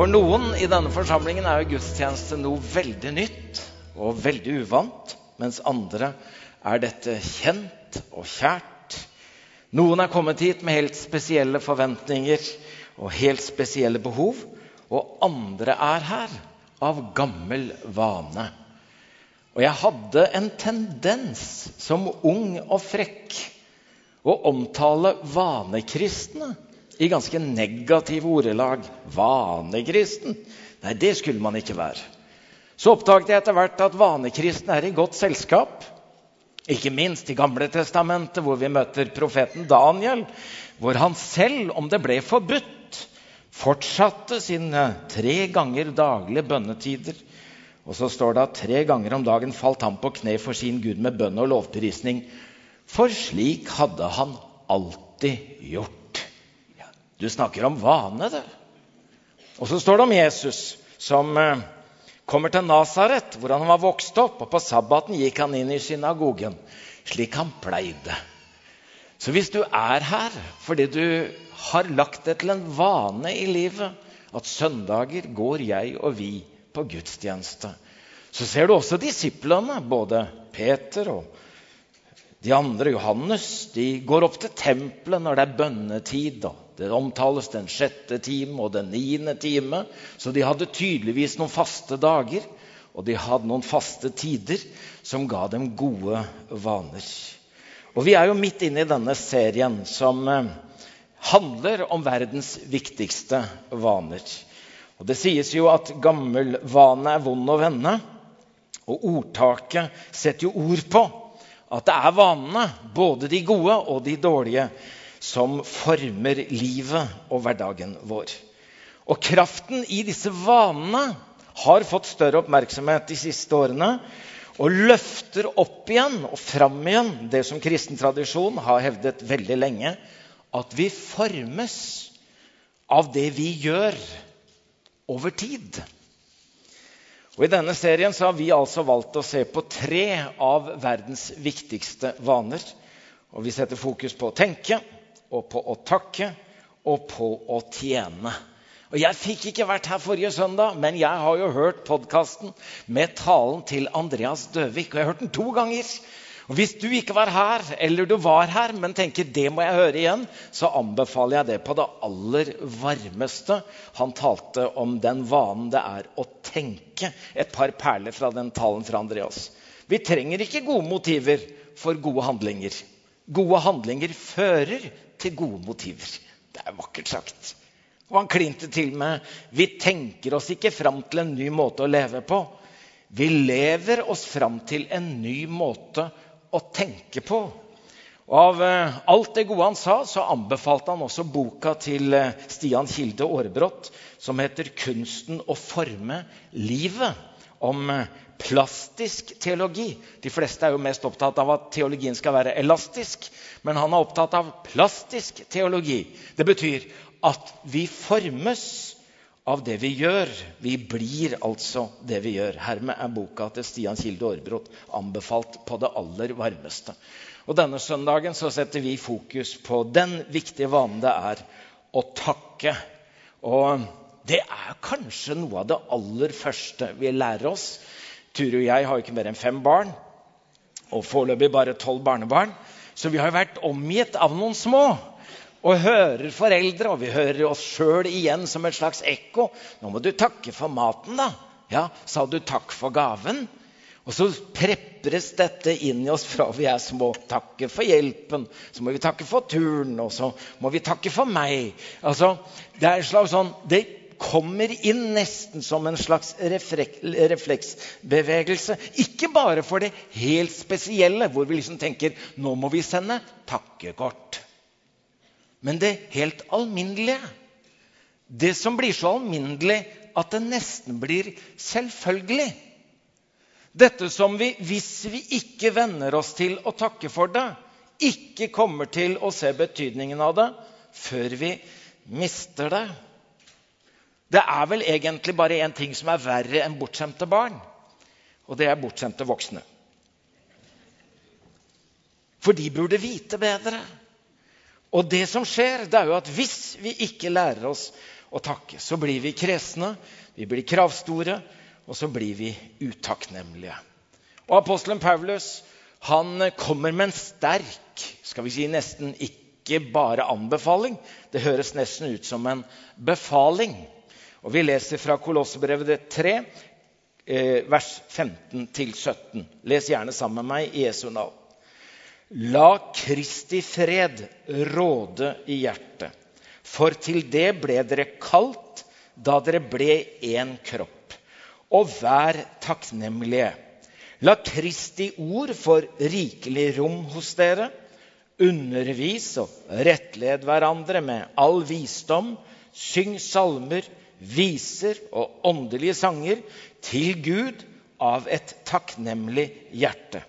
For noen i denne forsamlingen er jo gudstjeneste noe veldig nytt og veldig uvant, mens andre er dette kjent og kjært. Noen er kommet hit med helt spesielle forventninger og helt spesielle behov, og andre er her av gammel vane. Og jeg hadde en tendens som ung og frekk å omtale vanekristne i ganske negative ordelag. Vanekristen? Nei, det skulle man ikke være. Så oppdaget jeg etter hvert at vanekristen er i godt selskap. Ikke minst i Gamle testamentet, hvor vi møter profeten Daniel, hvor han selv, om det ble forbudt, fortsatte sine tre ganger daglige bønnetider. Og så står det at tre ganger om dagen falt han på kne for sin Gud med bønn og lovprisning. For slik hadde han alltid gjort. Du snakker om vane, du. Og så står det om Jesus som eh, kommer til Nasaret, hvor han var vokst opp. Og på sabbaten gikk han inn i synagogen, slik han pleide. Så hvis du er her fordi du har lagt det til en vane i livet at søndager går jeg og vi på gudstjeneste, så ser du også disiplene, både Peter og de andre, Johannes, de går opp til tempelet når det er bønnetid. da. det omtales den sjette time og den niende time. Så de hadde tydeligvis noen faste dager, og de hadde noen faste tider som ga dem gode vaner. Og Vi er jo midt inne i denne serien som eh, handler om verdens viktigste vaner. Og Det sies jo at gammel vane er vond å vende. Og ordtaket setter jo ord på at det er vanene, både de gode og de dårlige, som former livet og hverdagen vår. Og kraften i disse vanene har fått større oppmerksomhet de siste årene. Og løfter opp igjen og fram igjen det som kristen tradisjon har hevdet veldig lenge. At vi formes av det vi gjør over tid. Og I denne serien har vi altså valgt å se på tre av verdens viktigste vaner. Og Vi setter fokus på å tenke, og på å takke og på å tjene. Og Jeg fikk ikke vært her forrige søndag, men jeg har jo hørt podkasten med talen til Andreas Døvik. Og jeg har hørt den to ganger. Og Hvis du ikke var her, eller du var her, men tenker det må jeg høre igjen, så anbefaler jeg det på det aller varmeste. Han talte om den vanen det er å tenke. Et par perler fra den talen fra Andreas. Vi trenger ikke gode motiver for gode handlinger. Gode handlinger fører til gode motiver. Det er vakkert sagt. Og han klinte til med vi tenker oss ikke fram til en ny måte å leve på. Vi lever oss fram til en ny måte å tenke på. Og Av eh, alt det gode han sa, så anbefalte han også boka til eh, Stian Kilde Aarebrot som heter 'Kunsten å forme livet'. Om eh, plastisk teologi. De fleste er jo mest opptatt av at teologien skal være elastisk. Men han er opptatt av plastisk teologi. Det betyr at vi formes av det vi gjør. Vi blir altså det vi gjør. Hermed er boka til Stian Kilde Aarbrot anbefalt på det aller varmeste. Og Denne søndagen så setter vi fokus på den viktige vanen det er å takke. Og det er kanskje noe av det aller første vi lærer oss Ture og jeg har ikke mer enn fem barn, og foreløpig bare tolv barnebarn. Så vi har vært omgitt av noen små. Og hører foreldre, og vi hører oss sjøl igjen som et slags ekko. 'Nå må du takke for maten, da.' Ja, sa du takk for gaven? Og så prepres dette inn i oss fra vi er små. Takke for hjelpen, så må vi takke for turen, og så må vi takke for meg. Altså, det er en slags sånn, det kommer inn nesten som en slags refleksbevegelse. Ikke bare for det helt spesielle, hvor vi liksom tenker nå må vi sende takkekort. Men det helt alminnelige. Det som blir så alminnelig at det nesten blir selvfølgelig. Dette som vi, hvis vi ikke venner oss til å takke for det, ikke kommer til å se betydningen av det før vi mister det. Det er vel egentlig bare én ting som er verre enn bortskjemte barn. Og det er bortskjemte voksne. For de burde vite bedre. Og det som skjer, det er jo at hvis vi ikke lærer oss å takke. Så blir vi kresne, vi blir kravstore, og så blir vi utakknemlige. Og apostelen Paulus han kommer med en sterk, skal vi si nesten ikke bare anbefaling. Det høres nesten ut som en befaling. Og Vi leser fra Kolossebrevet 3, eh, vers 15-17. Les gjerne sammen med meg i Jesu navn. La Kristi fred råde i hjertet, for til det ble dere kalt da dere ble én kropp. Og vær takknemlige. La Kristi ord få rikelig rom hos dere. Undervis og rettled hverandre med all visdom. Syng salmer, viser og åndelige sanger til Gud av et takknemlig hjerte.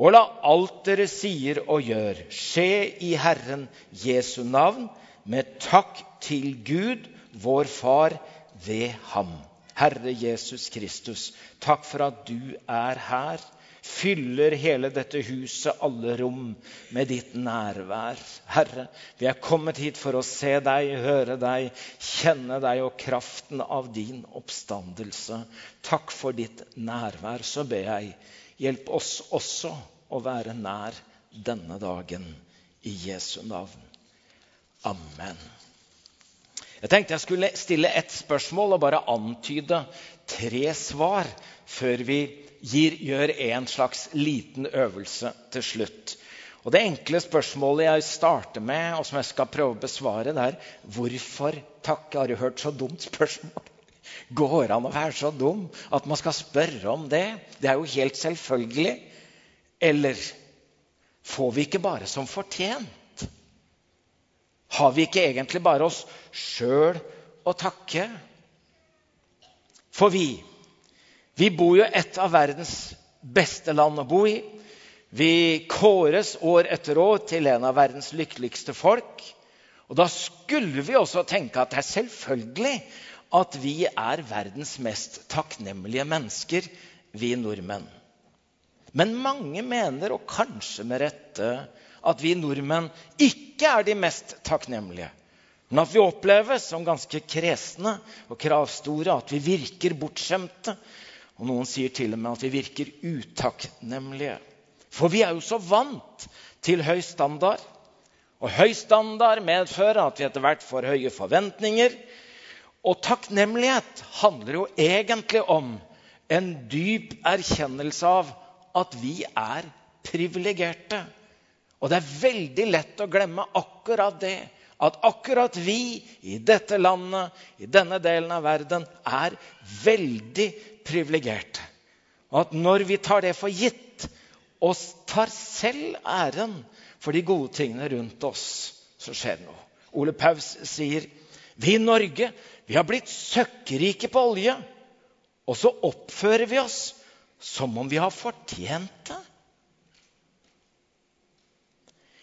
Og la alt dere sier og gjør, skje i Herren Jesu navn, med takk til Gud, vår Far, ved Ham. Herre Jesus Kristus, takk for at du er her. Fyller hele dette huset, alle rom, med ditt nærvær. Herre, vi er kommet hit for å se deg, høre deg, kjenne deg og kraften av din oppstandelse. Takk for ditt nærvær. Så ber jeg Hjelp oss også å være nær denne dagen i Jesu navn. Amen. Jeg tenkte jeg skulle stille ett spørsmål og bare antyde tre svar før vi gir, gjør en slags liten øvelse til slutt. Og Det enkle spørsmålet jeg starter med, og som jeg skal prøve å besvare, det er hvorfor takke? Har du hørt så dumt spørsmål? Går det an å være så dum at man skal spørre om det? Det er jo helt selvfølgelig. Eller får vi ikke bare som fortjent? Har vi ikke egentlig bare oss sjøl å takke? For vi, vi bor jo et av verdens beste land å bo i. Vi kåres år etter år til en av verdens lykkeligste folk. Og da skulle vi også tenke at det er selvfølgelig at vi er verdens mest takknemlige mennesker, vi nordmenn. Men mange mener, og kanskje med rette, at vi nordmenn ikke er de mest takknemlige. Men at vi oppleves som ganske kresne og kravstore, at vi virker bortskjemte. Og noen sier til og med at vi virker utakknemlige. For vi er jo så vant til høy standard. Og høy standard medfører at vi etter hvert får høye forventninger. Og takknemlighet handler jo egentlig om en dyp erkjennelse av at vi er privilegerte. Og det er veldig lett å glemme akkurat det. At akkurat vi i dette landet, i denne delen av verden, er veldig privilegerte. Og at når vi tar det for gitt og tar selv æren for de gode tingene rundt oss, så skjer det noe. Ole Paus sier vi i Norge vi har blitt søkkrike på olje, og så oppfører vi oss som om vi har fortjent det.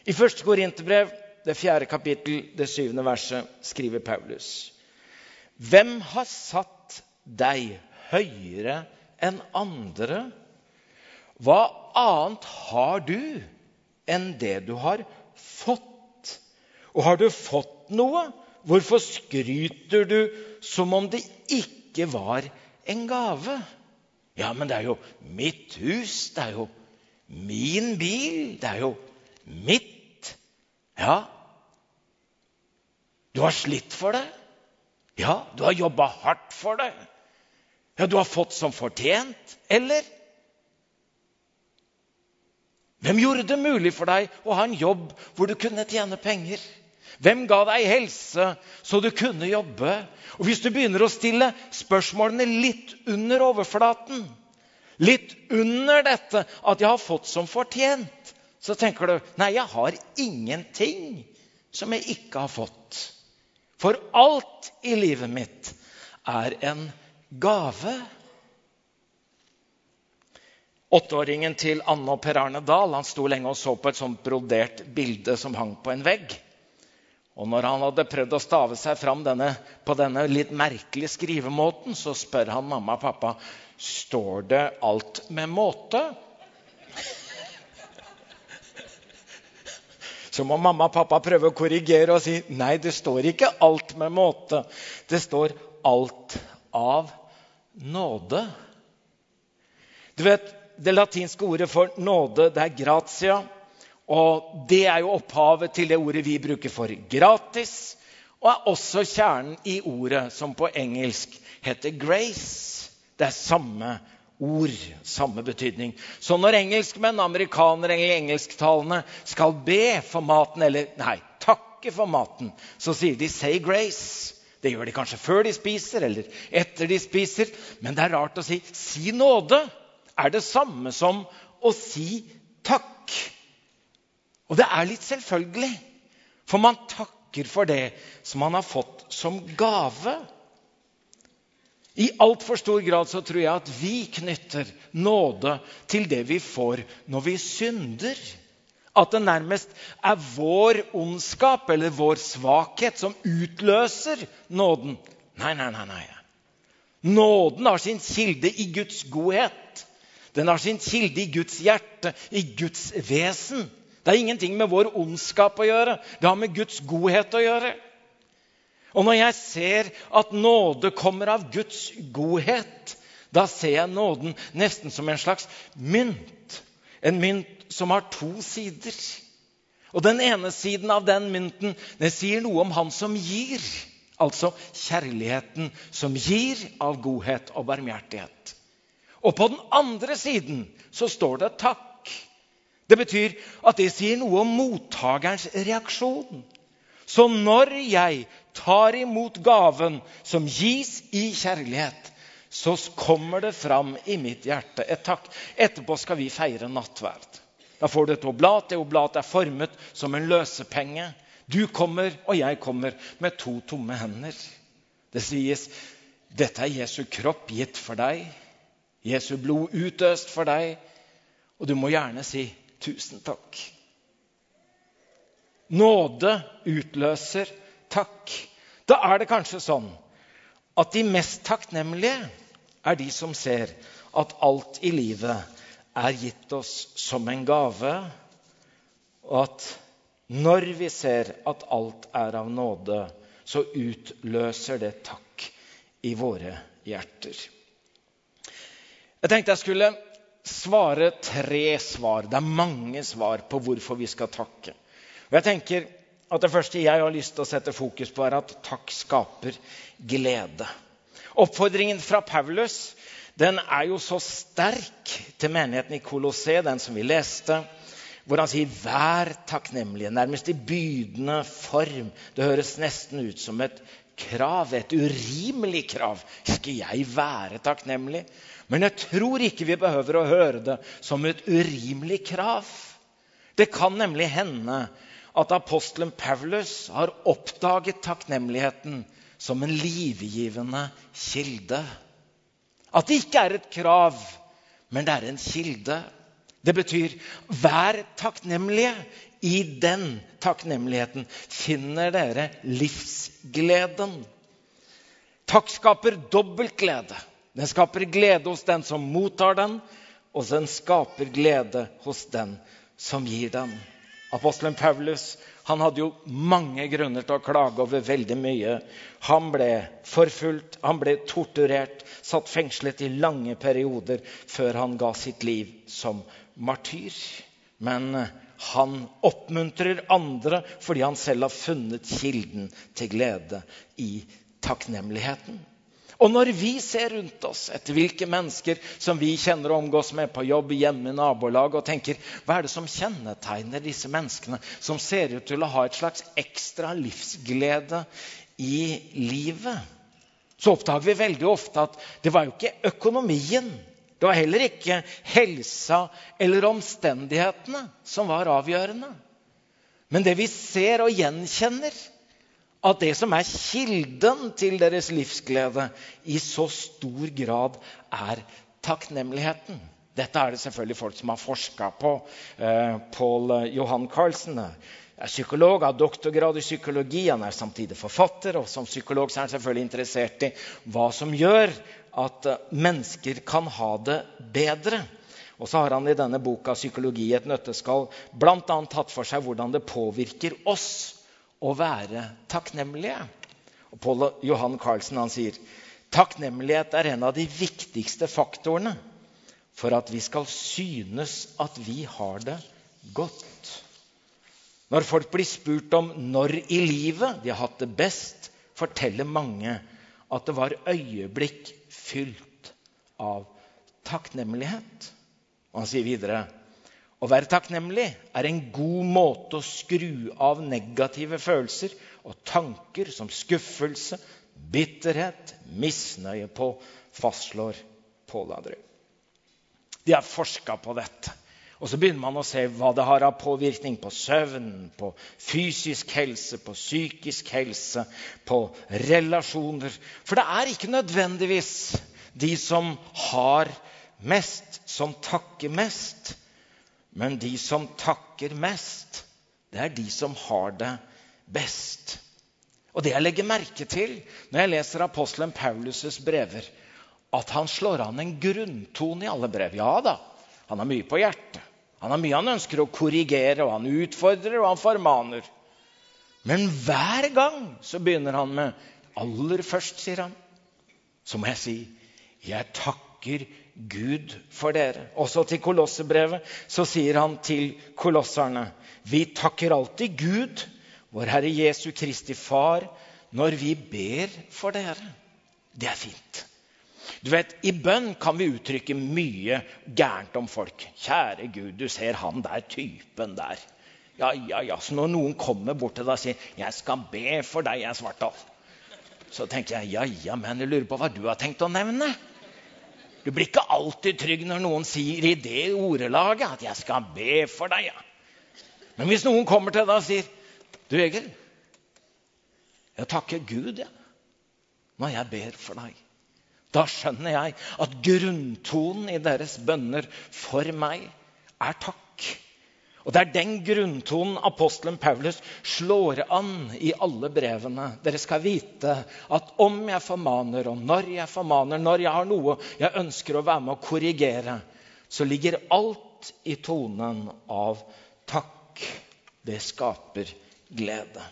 I første Korinterbrev, det fjerde kapittel, det syvende verset, skriver Paulus.: Hvem har satt deg høyere enn andre? Hva annet har du enn det du har fått? Og har du fått noe, hvorfor skryter du som om det ikke var en gave? Ja, men det er jo mitt hus. Det er jo min bil. Det er jo mitt. Ja. Du har slitt for det. Ja, du har jobba hardt for det. Ja, du har fått som fortjent. Eller? Hvem gjorde det mulig for deg å ha en jobb hvor du kunne tjene penger? Hvem ga deg helse så du kunne jobbe? Og Hvis du begynner å stille spørsmålene litt under overflaten, litt under dette at jeg har fått som fortjent, så tenker du nei, jeg har ingenting som jeg ikke har fått. For alt i livet mitt er en gave. Åtteåringen til Anne og Per Arne Dahl han sto lenge og så på et sånt brodert bilde som hang på en vegg. Og når han hadde prøvd å stave seg fram denne, på denne litt merkelige skrivemåten, så spør han mamma og pappa står det alt med måte. Så må mamma og pappa prøve å korrigere og si nei, det står ikke alt med måte. Det står 'alt av nåde'. Du vet, Det latinske ordet for nåde det er 'gratia'. Og det er jo opphavet til det ordet vi bruker for 'gratis'. Og er også kjernen i ordet som på engelsk heter 'grace'. Det er samme ord, samme betydning. Så når engelskmenn, amerikanere eller engelsktalende skal be for maten, eller nei, takke for maten, så sier de 'say grace'. Det gjør de kanskje før de spiser eller etter de spiser. Men det er rart å si 'si nåde' er det samme som å si takk. Og det er litt selvfølgelig, for man takker for det som man har fått som gave. I altfor stor grad så tror jeg at vi knytter nåde til det vi får når vi synder. At det nærmest er vår ondskap eller vår svakhet som utløser nåden. Nei, nei, nei. nei. Nåden har sin kilde i Guds godhet. Den har sin kilde i Guds hjerte, i Guds vesen. Det har ingenting med vår ondskap å gjøre. Det har med Guds godhet å gjøre. Og når jeg ser at nåde kommer av Guds godhet, da ser jeg nåden nesten som en slags mynt. En mynt som har to sider. Og den ene siden av den mynten det sier noe om han som gir. Altså kjærligheten som gir av godhet og barmhjertighet. Og på den andre siden så står det takk. Det betyr at det sier noe om mottakerens reaksjon. Så når jeg tar imot gaven som gis i kjærlighet, så kommer det fram i mitt hjerte et takk. Etterpå skal vi feire nattverd. Da får du et oblat. Det oblatet er formet som en løsepenge. Du kommer, og jeg kommer, med to tomme hender. Det sies dette er Jesu kropp gitt for deg. Jesu blod utøst for deg. Og du må gjerne si tusen takk. Nåde utløser takk. Da er det kanskje sånn at de mest takknemlige er de som ser at alt i livet er gitt oss som en gave, og at når vi ser at alt er av nåde, så utløser det takk i våre hjerter. Jeg tenkte jeg skulle svare tre svar. Det er mange svar på hvorfor vi skal takke. Og jeg tenker at Det første jeg har lyst til å sette fokus på, er at takk skaper glede. Oppfordringen fra Paulus den er jo så sterk til menigheten i Kolossé, den som vi leste, hvor han sier 'vær takknemlige', nærmest i bydende form. Det høres nesten ut som et krav, et urimelig krav. Skal jeg være takknemlig? Men jeg tror ikke vi behøver å høre det som et urimelig krav. Det kan nemlig hende at apostelen Paulus har oppdaget takknemligheten som en livgivende kilde. At det ikke er et krav, men det er en kilde. Det betyr vær takknemlige. I den takknemligheten finner dere livsgleden. Takk skaper dobbelt glede. Den skaper glede hos den som mottar den, og den skaper glede hos den som gir den. Apostelen Paulus han hadde jo mange grunner til å klage over veldig mye. Han ble forfulgt, han ble torturert, satt fengslet i lange perioder før han ga sitt liv som martyr. Men han oppmuntrer andre fordi han selv har funnet kilden til glede i takknemligheten. Og når vi ser rundt oss etter hvilke mennesker som vi kjenner og omgås med på jobb, hjemme, i nabolaget, og tenker hva er det som kjennetegner disse menneskene som ser ut til å ha et slags ekstra livsglede i livet, så oppdager vi veldig ofte at det var jo ikke økonomien. Det var heller ikke helsa eller omstendighetene som var avgjørende. Men det vi ser og gjenkjenner, at det som er kilden til deres livsglede, i så stor grad er takknemligheten. Dette er det selvfølgelig folk som har forska på. Eh, Paul Johan Carlsen er psykolog, har doktorgrad i psykologi. Han er samtidig forfatter, og som psykolog er han selvfølgelig interessert i hva som gjør at eh, mennesker kan ha det bedre. Og så har han i denne boka 'Psykologi i et nøtteskall' bl.a. tatt for seg hvordan det påvirker oss å være takknemlige. Og Paul Johan Carlsen han sier takknemlighet er en av de viktigste faktorene for at vi skal synes at vi har det godt. Når folk blir spurt om når i livet de har hatt det best, forteller mange at det var øyeblikk fylt av takknemlighet. Og han sier videre å være takknemlig er en god måte å skru av negative følelser og tanker som skuffelse, bitterhet, misnøye på, fastslår Pål André. De har forska på dette. Og så begynner man å se hva det har av påvirkning på søvn, på fysisk helse, på psykisk helse, på relasjoner. For det er ikke nødvendigvis de som har mest, som takker mest. Men de som takker mest, det er de som har det best. Og det jeg legger merke til når jeg leser apostelen Paulus' brever, at han slår an en grunntone i alle brev. Ja da, han har mye på hjertet. Han har mye han ønsker å korrigere, og han utfordrer og han formaner. Men hver gang så begynner han med aller først, sier han, så må jeg si jeg takker Gud for dere. Også til Kolossebrevet så sier han til kolosserne vi takker alltid Gud, vår Herre Jesu Kristi Far, når vi ber for dere. Det er fint. Du vet, I bønn kan vi uttrykke mye gærent om folk. Kjære Gud, du ser han der typen der. Ja, ja, ja. Så når noen kommer bort til deg og sier 'Jeg skal be for deg, jeg, Svartdal', så tenker jeg ja, ja, men jeg lurer på hva du har tenkt å nevne. Du blir ikke alltid trygg når noen sier i det ordelaget at 'jeg skal be for deg'. Ja. Men hvis noen kommer til deg og sier 'Du, Egil, jeg takker Gud ja, når jeg ber for deg'. Da skjønner jeg at grunntonen i deres bønner for meg er takk. Og Det er den grunntonen apostelen Paulus slår an i alle brevene. Dere skal vite at om jeg formaner, og når jeg formaner, når jeg har noe jeg ønsker å være med å korrigere, så ligger alt i tonen av takk. Det skaper glede.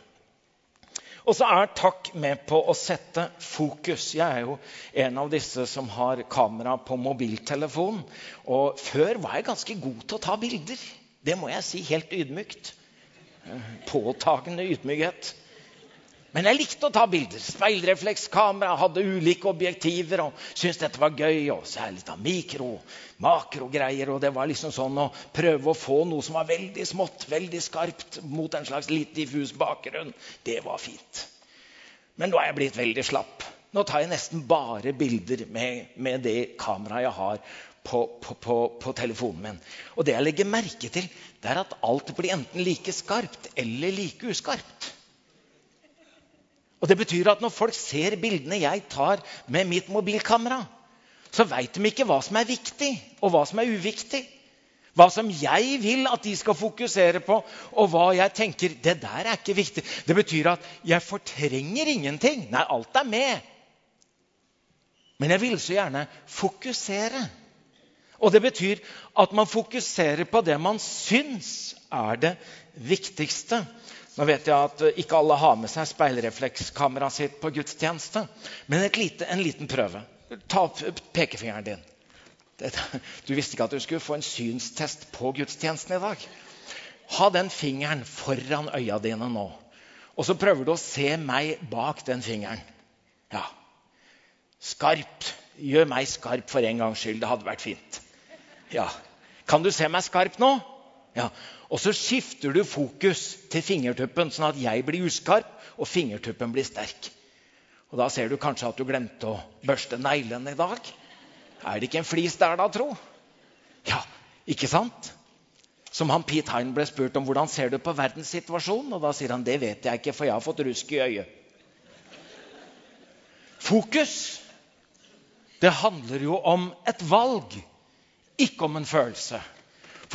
Og så er takk med på å sette fokus. Jeg er jo en av disse som har kamera på mobiltelefon. Og før var jeg ganske god til å ta bilder. Det må jeg si helt ydmykt. Påtagende ydmykhet. Men jeg likte å ta bilder. Speilreflekskamera, hadde ulike objektiver og syntes dette var gøy. Og særlig av mikro, makrogreier. Og det var liksom sånn å prøve å få noe som var veldig smått, veldig skarpt, mot en slags litt diffus bakgrunn. Det var fint. Men nå er jeg blitt veldig slapp. Nå tar jeg nesten bare bilder med, med det kameraet jeg har på, på, på, på, telefonen min. Og det jeg legger merke til, det er at alt blir enten like skarpt eller like uskarpt. Og det betyr at når folk ser bildene jeg tar med mitt mobilkamera, så veit de ikke hva som er viktig, og hva som er uviktig. Hva som jeg vil at de skal fokusere på, og hva jeg tenker det der er ikke viktig. Det betyr at jeg fortrenger ingenting. Nei, alt er med. Men jeg vil så gjerne fokusere. Og det betyr at man fokuserer på det man syns er det viktigste. Nå vet jeg at eh, ikke alle har med seg speilreflekskameraet sitt på gudstjeneste. Men lite, en liten prøve. Ta opp pekefingeren din. Du visste ikke at du skulle få en synstest på gudstjenesten i dag. Ha den fingeren foran øya dine nå. Og så prøver du å se meg bak den fingeren. Ja. Skarpt. Gjør meg skarp for en gangs skyld. Det hadde vært fint. Ja. Kan du se meg skarp nå? Ja. Og så skifter du fokus til fingertuppen, sånn at jeg blir uskarp og fingertuppen blir sterk. Og Da ser du kanskje at du glemte å børste neglene i dag. Er det ikke en flis der, da, tro? Ja, ikke sant? Som han Pete Hine ble spurt om hvordan ser du på verdenssituasjonen. Og da sier han det vet jeg ikke, for jeg har fått rusk i øyet. Fokus, det handler jo om et valg, ikke om en følelse.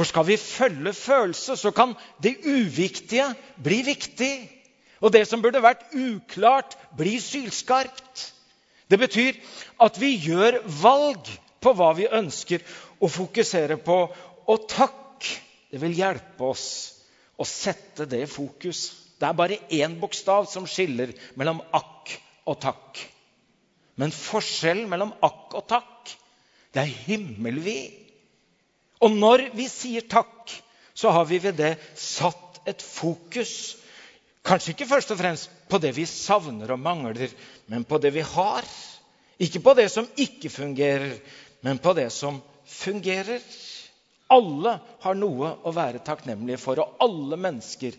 For skal vi følge følelse, så kan det uviktige bli viktig. Og det som burde vært uklart, bli sylskarpt. Det betyr at vi gjør valg på hva vi ønsker å fokusere på. Og takk, det vil hjelpe oss å sette det i fokus. Det er bare én bokstav som skiller mellom akk og takk. Men forskjellen mellom akk og takk, det er himmelvid. Og når vi sier takk, så har vi ved det satt et fokus. Kanskje ikke først og fremst på det vi savner og mangler, men på det vi har. Ikke på det som ikke fungerer, men på det som fungerer. Alle har noe å være takknemlige for, og alle mennesker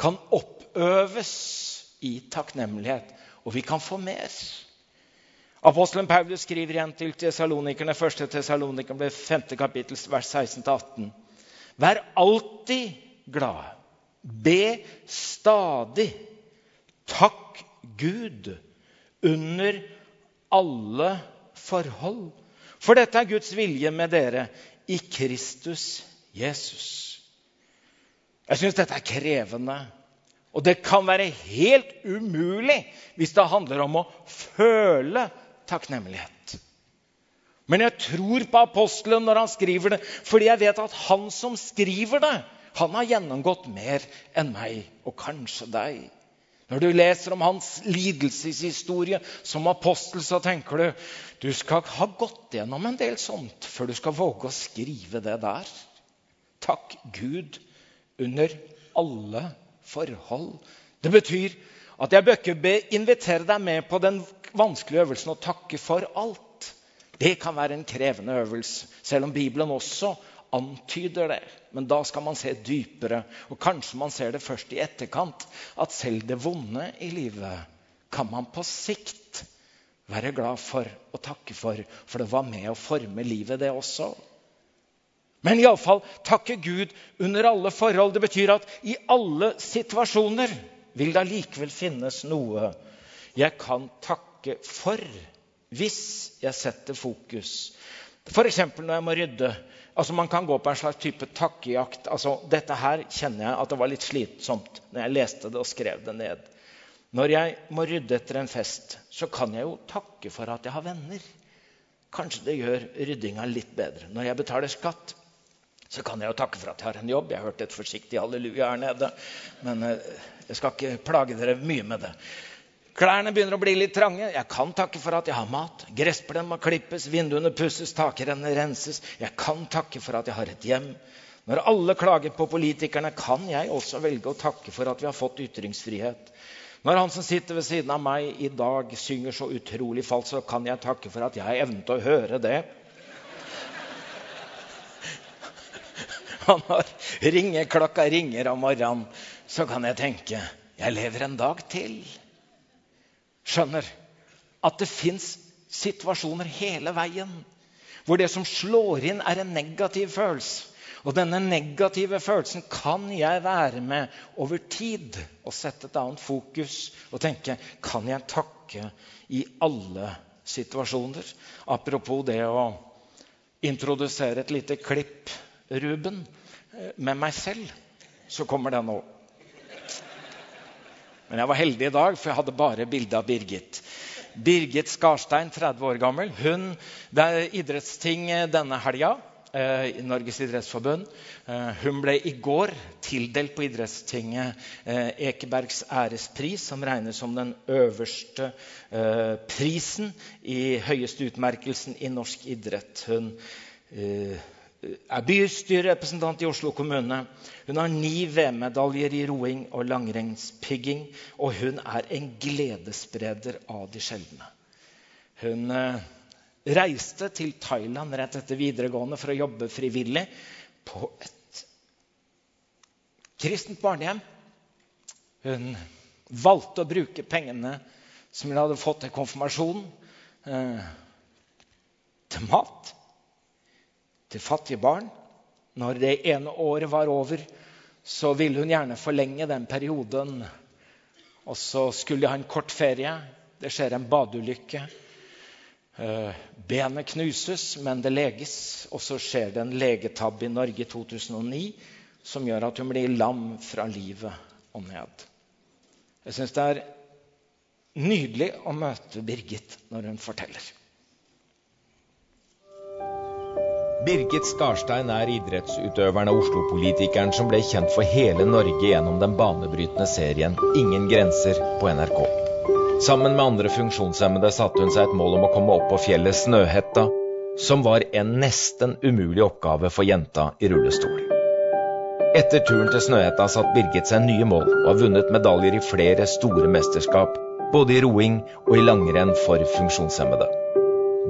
kan oppøves i takknemlighet. Og vi kan få mer. Apostelen Paulus skriver igjen til tesalonikerne, 1. tesalonikerne, 5. kapittel, vers 16-18. Vær alltid glad. Be stadig. Takk Gud under alle forhold. For dette er Guds vilje med dere i Kristus Jesus. Jeg syns dette er krevende. Og det kan være helt umulig hvis det handler om å føle takknemlighet. Men jeg tror på apostelen når han skriver det, fordi jeg vet at han som skriver det, han har gjennomgått mer enn meg, og kanskje deg. Når du leser om hans lidelseshistorie som apostel, så tenker du du skal ha gått gjennom en del sånt før du skal våge å skrive det der. Takk Gud under alle forhold. Det betyr at jeg bør ikke invitere deg med på den vanskelige øvelsen å takke for alt. Det kan være en krevende øvelse, selv om Bibelen også antyder det. Men da skal man se dypere. Og kanskje man ser det først i etterkant. At selv det vonde i livet kan man på sikt være glad for og takke for. For det var med å forme livet, det også. Men iallfall takke Gud under alle forhold. Det betyr at i alle situasjoner vil det allikevel finnes noe jeg kan takke for hvis jeg setter fokus. F.eks. når jeg må rydde Altså Man kan gå på en slags type takkejakt. Altså, dette her kjenner jeg at det var litt slitsomt når jeg leste det og skrev det ned. Når jeg må rydde etter en fest, så kan jeg jo takke for at jeg har venner. Kanskje det gjør ryddinga litt bedre. Når jeg betaler skatt, så kan jeg jo takke for at jeg har en jobb. Jeg hørte et forsiktig halleluja her nede. Men eh, jeg skal ikke plage dere mye med det. Klærne begynner å bli litt trange. Jeg kan takke for at jeg har mat. Gressplen må klippes, vinduene pusses, takrennene renses. Jeg kan takke for at jeg har et hjem. Når alle klager på politikerne, kan jeg også velge å takke for at vi har fått ytringsfrihet. Når han som sitter ved siden av meg i dag, synger så utrolig falskt, så kan jeg takke for at jeg har evnet å høre det. Han har ringeklokka ringer om morgenen. Så kan jeg tenke jeg lever en dag til skjønner at det fins situasjoner hele veien hvor det som slår inn, er en negativ følelse. Og denne negative følelsen kan jeg være med over tid og sette et annet fokus og tenke Kan jeg takke i alle situasjoner? Apropos det å introdusere et lite klipp, Ruben, eh, med meg selv, så kommer det nå. Men jeg var heldig i dag, for jeg hadde bare bilde av Birgit. Birgit Skarstein, 30 år gammel. Hun, Det er idrettsting denne helga eh, i Norges idrettsforbund. Eh, hun ble i går tildelt på idrettstinget eh, Ekebergs ærespris, som regnes som den øverste prisen i høyeste utmerkelsen i norsk idrett. Hun er bystyrerepresentant i Oslo kommune. Hun har ni VM-medaljer i roing og langrennspigging. Og hun er en gledesspreder av de sjeldne. Hun eh, reiste til Thailand rett etter videregående for å jobbe frivillig på et kristent barnehjem. Hun valgte å bruke pengene som hun hadde fått til konfirmasjonen, eh, til mat til fattige barn. Når det ene året var over, så ville hun gjerne forlenge den perioden. Og så skulle de ha en kort ferie. Det skjer en badeulykke. Eh, benet knuses, men det leges. Og så skjer det en legetabbe i Norge i 2009 som gjør at hun blir lam fra livet og ned. Jeg syns det er nydelig å møte Birgit når hun forteller. Birgit Skarstein er idrettsutøveren og Oslo-politikeren som ble kjent for hele Norge gjennom den banebrytende serien 'Ingen grenser' på NRK. Sammen med andre funksjonshemmede satte hun seg et mål om å komme opp på fjellet Snøhetta, som var en nesten umulig oppgave for jenta i rullestol. Etter turen til Snøhetta satt Birgit seg nye mål, og har vunnet medaljer i flere store mesterskap, både i roing og i langrenn for funksjonshemmede.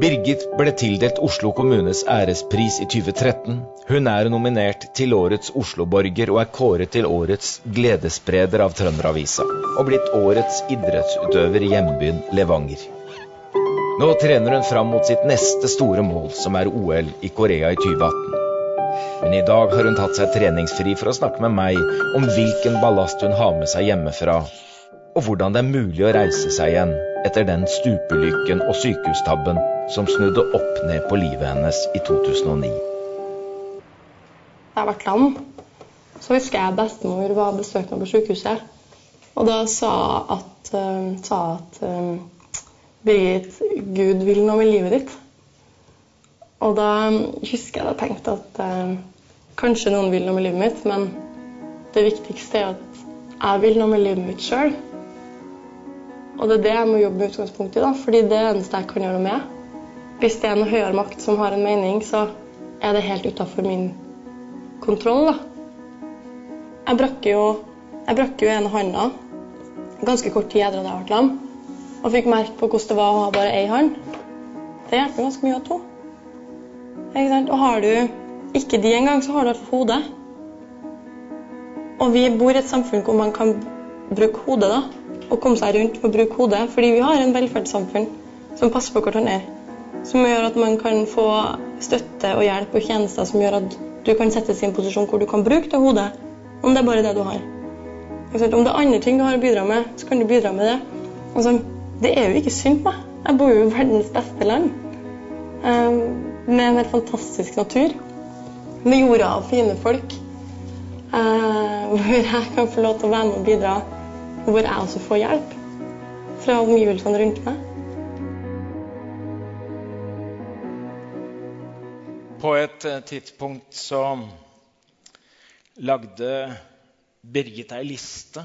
Birgit ble tildelt Oslo kommunes ærespris i 2013. Hun er nominert til Årets Oslo-borger og er kåret til Årets gledesspreder av Trønderavisa, og blitt Årets idrettsutøver i hjembyen Levanger. Nå trener hun fram mot sitt neste store mål, som er OL i Korea i 2018. Men i dag har hun tatt seg treningsfri for å snakke med meg om hvilken ballast hun har med seg hjemmefra, og hvordan det er mulig å reise seg igjen etter den stupelykken og sykehustabben som snudde opp ned på livet hennes i 2009. Da jeg var lam, så husker jeg bestemor var besøkende på sykehuset. Og da sa at, uh, sa at uh, Birgit, Gud vil noe med livet ditt. Og da husker jeg da tenkte at uh, kanskje noen vil noe med livet mitt, men det viktigste er at jeg vil noe med livet mitt sjøl. Og det er det jeg må jobbe med utgangspunkt i, da, fordi det er det eneste jeg kan gjøre noe med. Hvis det er en høyere makt som har en mening, så er det helt utafor min kontroll, da. Jeg brakk jo, jeg brakk jo ene hånda ganske kort tid etter at jeg ble lam, og fikk merke på hvordan det var å ha bare ei hånd. Det hjelper ganske mye å ha to. Ikke sant? Og har du ikke de engang, så har du et hodet. Og vi bor i et samfunn hvor man kan bruke hodet, da. Og komme seg rundt og bruke hodet. Fordi vi har en velferdssamfunn som passer på hverandre. Som gjør at man kan få støtte og hjelp og tjenester som gjør at du kan settes i en posisjon hvor du kan bruke det hodet. Om det er bare det du har. Om det er andre ting du har å bidra med, så kan du bidra med det. Altså, det er jo ikke synd på meg. Jeg bor jo i verdens beste land. Um, med en helt fantastisk natur. Med jorda og fine folk. Uh, hvor jeg kan få lov til å være med og bidra. Hvor jeg også får hjelp fra omgivelsene rundt meg. På et eh, tidspunkt så lagde Birgit ei liste.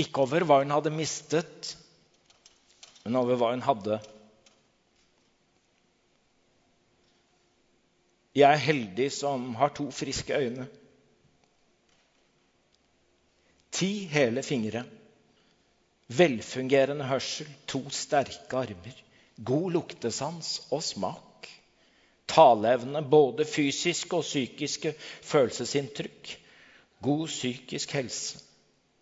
Ikke over hva hun hadde mistet, men over hva hun hadde. Jeg er heldig som har to friske øyne. Ti hele fingre. Velfungerende hørsel, to sterke armer. God luktesans og smak taleevne, både fysiske og psykiske følelsesinntrykk, god psykisk helse,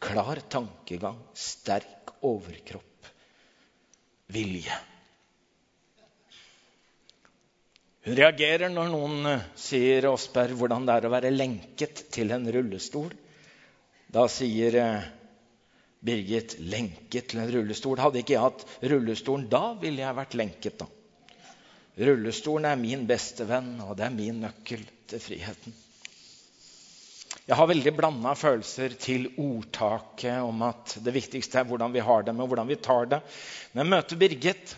klar tankegang, sterk overkropp, vilje. Hun reagerer når noen eh, sier og hvordan det er å være lenket til en rullestol. Da sier eh, Birgit 'lenket til en rullestol'. Hadde ikke jeg hatt rullestolen da, ville jeg vært lenket da. Rullestolen er min beste venn, og det er min nøkkel til friheten. Jeg har veldig blanda følelser til ordtaket om at det viktigste er hvordan vi har det, men hvordan vi tar det. Når jeg møter Birgit,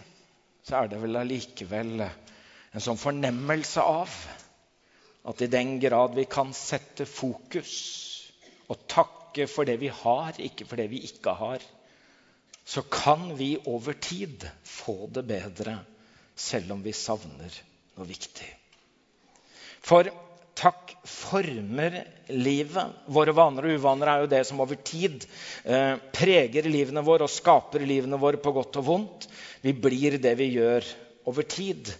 så er det vel allikevel en sånn fornemmelse av at i den grad vi kan sette fokus og takke for det vi har, ikke for det vi ikke har, så kan vi over tid få det bedre selv om vi savner noe viktig. For takk former livet. Våre vaner og uvaner er jo det som over tid eh, preger livene våre og skaper livene våre på godt og vondt. Vi blir det vi gjør over tid.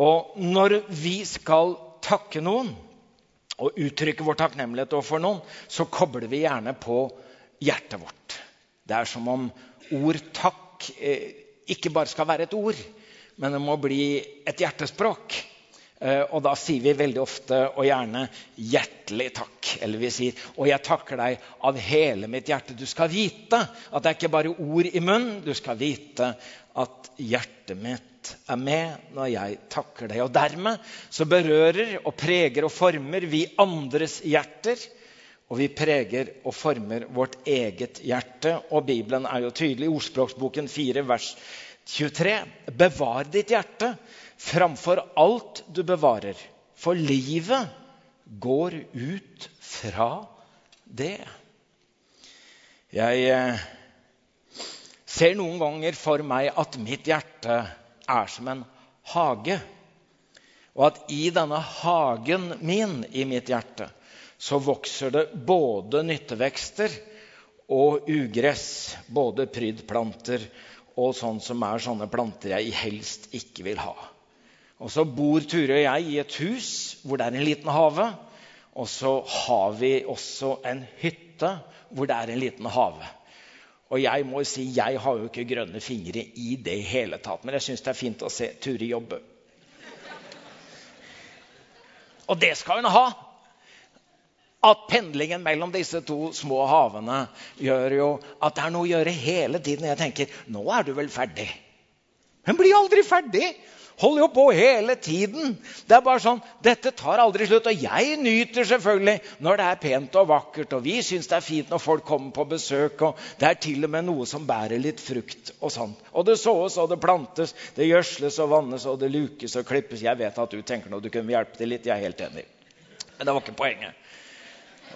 Og når vi skal takke noen og uttrykke vår takknemlighet overfor noen, så kobler vi gjerne på hjertet vårt. Det er som om ord takk eh, ikke bare skal være et ord, men det må bli et hjertespråk. Eh, og da sier vi veldig ofte og gjerne 'hjertelig takk'. Eller vi sier 'og jeg takker deg av hele mitt hjerte'. Du skal vite at det er ikke bare ord i munnen. Du skal vite at hjertet mitt er med når jeg takker deg. Og dermed så berører og preger og former vi andres hjerter. Og vi preger og former vårt eget hjerte. Og Bibelen er jo tydelig. Ordspråksboken 4, vers 23. Bevar ditt hjerte framfor alt du bevarer, for livet går ut fra det. Jeg eh, ser noen ganger for meg at mitt hjerte er som en hage. Og at i denne hagen min i mitt hjerte så vokser det både nyttevekster og ugress. Både prydplanter og sånn som er sånne planter jeg helst ikke vil ha. Og så bor Ture og jeg i et hus hvor det er en liten hage. Og så har vi også en hytte hvor det er en liten hage. Og jeg må si, jeg har jo ikke grønne fingre i det hele tatt. Men jeg syns det er fint å se Turi jobbe. Og det skal hun ha! At pendlingen mellom disse to små havene gjør jo at det er noe å gjøre hele tiden. Jeg tenker nå er du vel ferdig? Hun blir aldri ferdig! Holder jo på hele tiden. Det er bare sånn, Dette tar aldri slutt. Og jeg nyter selvfølgelig når det er pent og vakkert. Og vi syns det er fint når folk kommer på besøk. Og det er til og med noe som bærer litt frukt og sånn. Og det såes og det plantes, det gjødsles og vannes og det lukes og klippes. Jeg vet at du tenker noe du kunne hjelpe til litt. Jeg er helt enig. Men det var ikke poenget.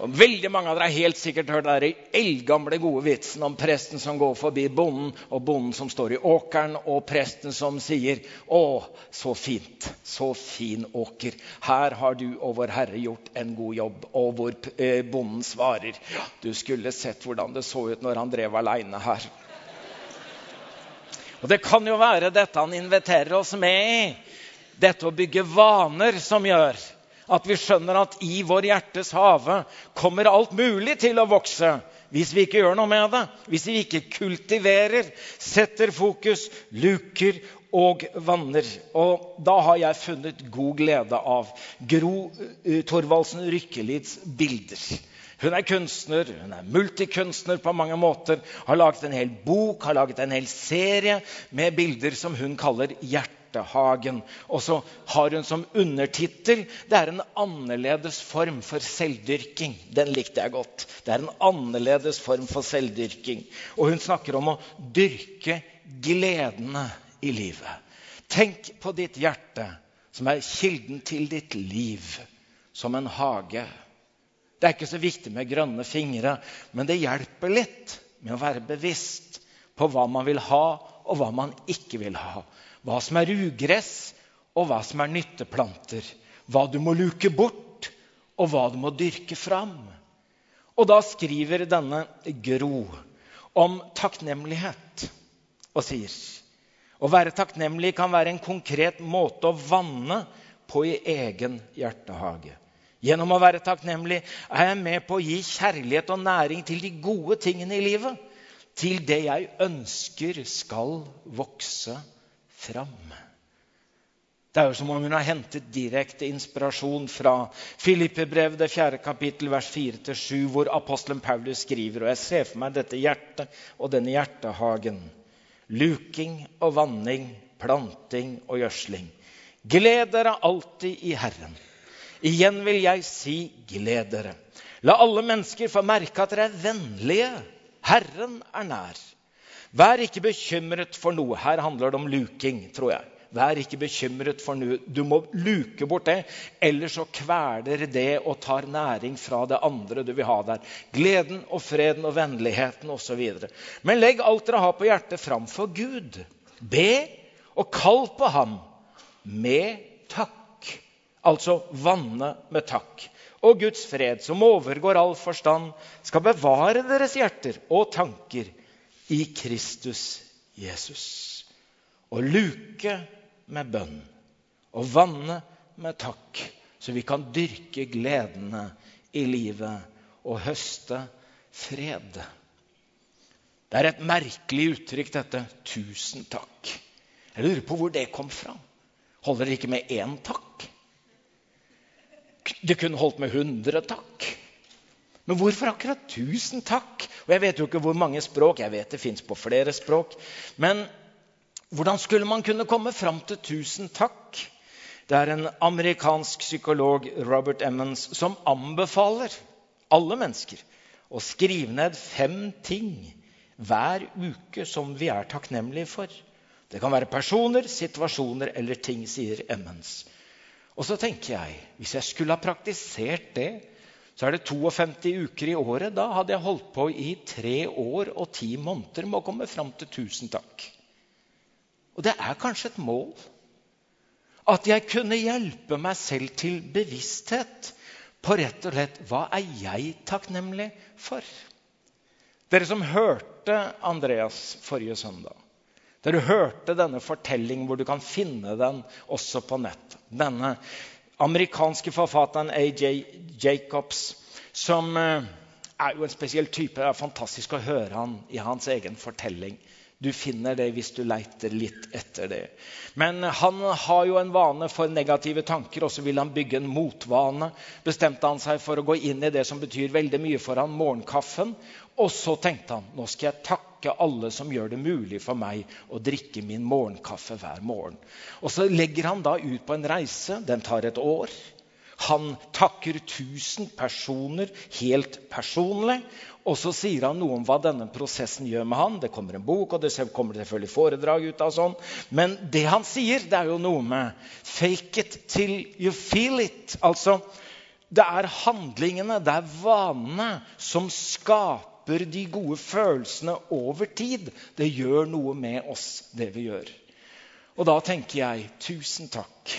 Og veldig mange av dere har helt sikkert hørt den eldgamle gode vitsen om presten som går forbi bonden, og bonden som står i åkeren, og presten som sier 'Å, så fint. Så fin åker. Her har du og Vår Herre gjort en god jobb.' Og hvor eh, bonden svarer 'Du skulle sett hvordan det så ut når han drev aleine her'. Og Det kan jo være dette han inviterer oss med i. Dette å bygge vaner som gjør at vi skjønner at i vår hjertes hage kommer alt mulig til å vokse hvis vi ikke gjør noe med det. Hvis vi ikke kultiverer, setter fokus, luker og vanner. Og da har jeg funnet god glede av Gro uh, Thorvaldsen Rykkelids bilder. Hun er kunstner, hun er multikunstner på mange måter. Har laget en hel bok, har laget en hel serie med bilder som hun kaller 'Hjerte' hjertehagen. Og så har hun som undertittel det er en annerledes form for selvdyrking. Den likte jeg godt. Det er en annerledes form for selvdyrking. Og hun snakker om å dyrke gledene i livet. Tenk på ditt hjerte, som er kilden til ditt liv, som en hage. Det er ikke så viktig med grønne fingre, men det hjelper litt med å være bevisst på hva man vil ha, og hva man ikke vil ha hva som er ugress, og hva som er nytteplanter. Hva du må luke bort, og hva du må dyrke fram. Og da skriver denne Gro om takknemlighet og sier å være takknemlig kan være en konkret måte å vanne på i egen hjertehage. Gjennom å være takknemlig er jeg med på å gi kjærlighet og næring til de gode tingene i livet. Til det jeg ønsker skal vokse fram. Det er jo som om hun har hentet direkte inspirasjon fra Filippebrev, det fjerde kapittel, vers 4-7, hvor apostelen Paulus skriver, og jeg ser for meg dette hjertet og denne hjertehagen. Luking og vanning, planting og gjødsling. Gled dere alltid i Herren. Igjen vil jeg si gled dere. La alle mennesker få merke at dere er vennlige. Herren er nær. Vær ikke bekymret for noe. Her handler det om luking, tror jeg. Vær ikke bekymret for noe. Du må luke bort det, ellers så kveler det og tar næring fra det andre du vil ha der. Gleden og freden og vennligheten osv. Men legg alt dere har på hjertet, fram for Gud. Be og kall på Ham med takk. Altså vanne med takk. Og Guds fred, som overgår all forstand, skal bevare deres hjerter og tanker i Kristus Jesus. Og luke med bønn og vanne med takk, så vi kan dyrke gledene i livet og høste fred. Det er et merkelig uttrykk, dette 'tusen takk'. Jeg lurer på hvor det kom fra. Holder det ikke med én takk? Det kunne holdt med hundre takk. Men hvorfor akkurat 'tusen takk'? Og Jeg vet jo ikke hvor mange språk. Jeg vet det fins på flere språk. Men hvordan skulle man kunne komme fram til 'tusen takk'? Det er en amerikansk psykolog, Robert Emmons, som anbefaler alle mennesker å skrive ned fem ting hver uke som vi er takknemlige for. Det kan være personer, situasjoner eller ting, sier Emmons. Og så tenker jeg, hvis jeg skulle ha praktisert det Så er det 52 uker i året. Da hadde jeg holdt på i tre år og ti måneder med å komme fram til 'tusen takk'. Og det er kanskje et mål. At jeg kunne hjelpe meg selv til bevissthet på rett og slett hva er jeg takknemlig for? Dere som hørte Andreas forrige søndag, dere hørte denne fortellingen hvor du kan finne den også på nett. Denne amerikanske forfatteren AJ Jacobs, som eh, er jo en spesiell type. Det er fantastisk å høre han i hans egen fortelling. Du finner det hvis du leiter litt etter det. Men han har jo en vane for negative tanker, og så vil han bygge en motvane. Bestemte han seg for å gå inn i det som betyr veldig mye for han, morgenkaffen. Og så tenkte han nå skal jeg takke alle som gjør det mulig for meg å drikke min morgenkaffe hver morgen. Og så legger han da ut på en reise. Den tar et år. Han takker 1000 personer helt personlig. Og så sier han noe om hva denne prosessen gjør med han. Det kommer en bok, og det kommer selvfølgelig foredrag ut av sånn. Men det han sier, det er jo noe med 'fake it till you feel it'. Altså, det er handlingene, det er vanene, som skaper de gode følelsene over tid. Det gjør noe med oss, det vi gjør. Og da tenker jeg tusen takk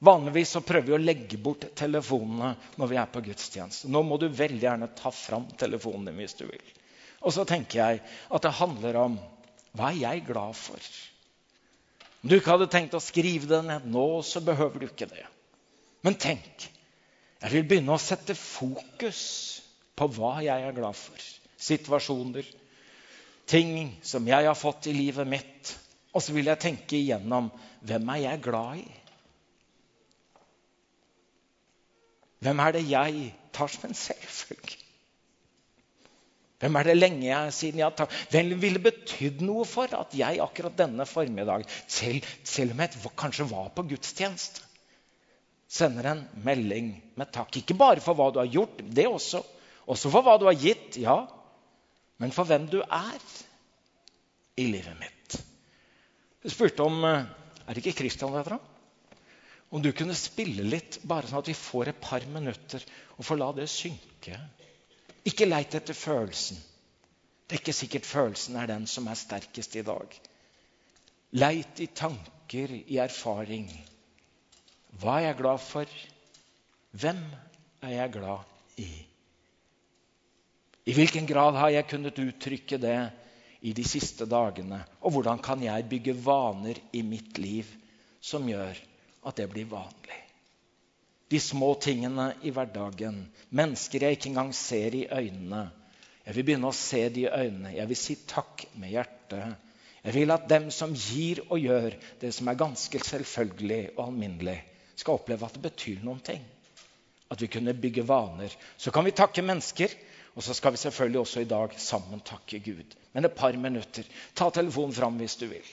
Vanligvis så prøver vi å legge bort telefonene når vi er på gudstjeneste. Nå må du veldig gjerne ta fram telefonen din hvis du vil. Og så tenker jeg at det handler om hva er jeg glad for? Om du ikke hadde tenkt å skrive det ned nå, så behøver du ikke det. Men tenk. Jeg vil begynne å sette fokus på hva jeg er glad for. Situasjoner, ting som jeg har fått i livet mitt. Og så vil jeg tenke igjennom hvem er jeg glad i? Hvem er det jeg tar som en selvfølge? Hvem er det lenge jeg, siden jeg tatt Hvem ville betydd noe for at jeg akkurat denne formiddag, selv, selv om jeg kanskje var på gudstjeneste, sender en melding med takk? Ikke bare for hva du har gjort, det også. Også for hva du har gitt, ja. Men for hvem du er i livet mitt. Jeg spurte om eh, Er det ikke Kristian det heter? Om du kunne spille litt, bare sånn at vi får et par minutter, og får la det synke. Ikke leit etter følelsen. Det er ikke sikkert følelsen er den som er sterkest i dag. Leit i tanker, i erfaring. Hva er jeg glad for? Hvem er jeg glad i? I hvilken grad har jeg kunnet uttrykke det i de siste dagene? Og hvordan kan jeg bygge vaner i mitt liv som gjør at det blir vanlig. De små tingene i hverdagen. Mennesker jeg ikke engang ser i øynene. Jeg vil begynne å se de i øynene. Jeg vil si takk med hjertet. Jeg vil at dem som gir og gjør det som er ganske selvfølgelig og alminnelig, skal oppleve at det betyr noen ting. At vi kunne bygge vaner. Så kan vi takke mennesker, og så skal vi selvfølgelig også i dag sammen takke Gud. Men et par minutter. Ta telefonen fram hvis du vil.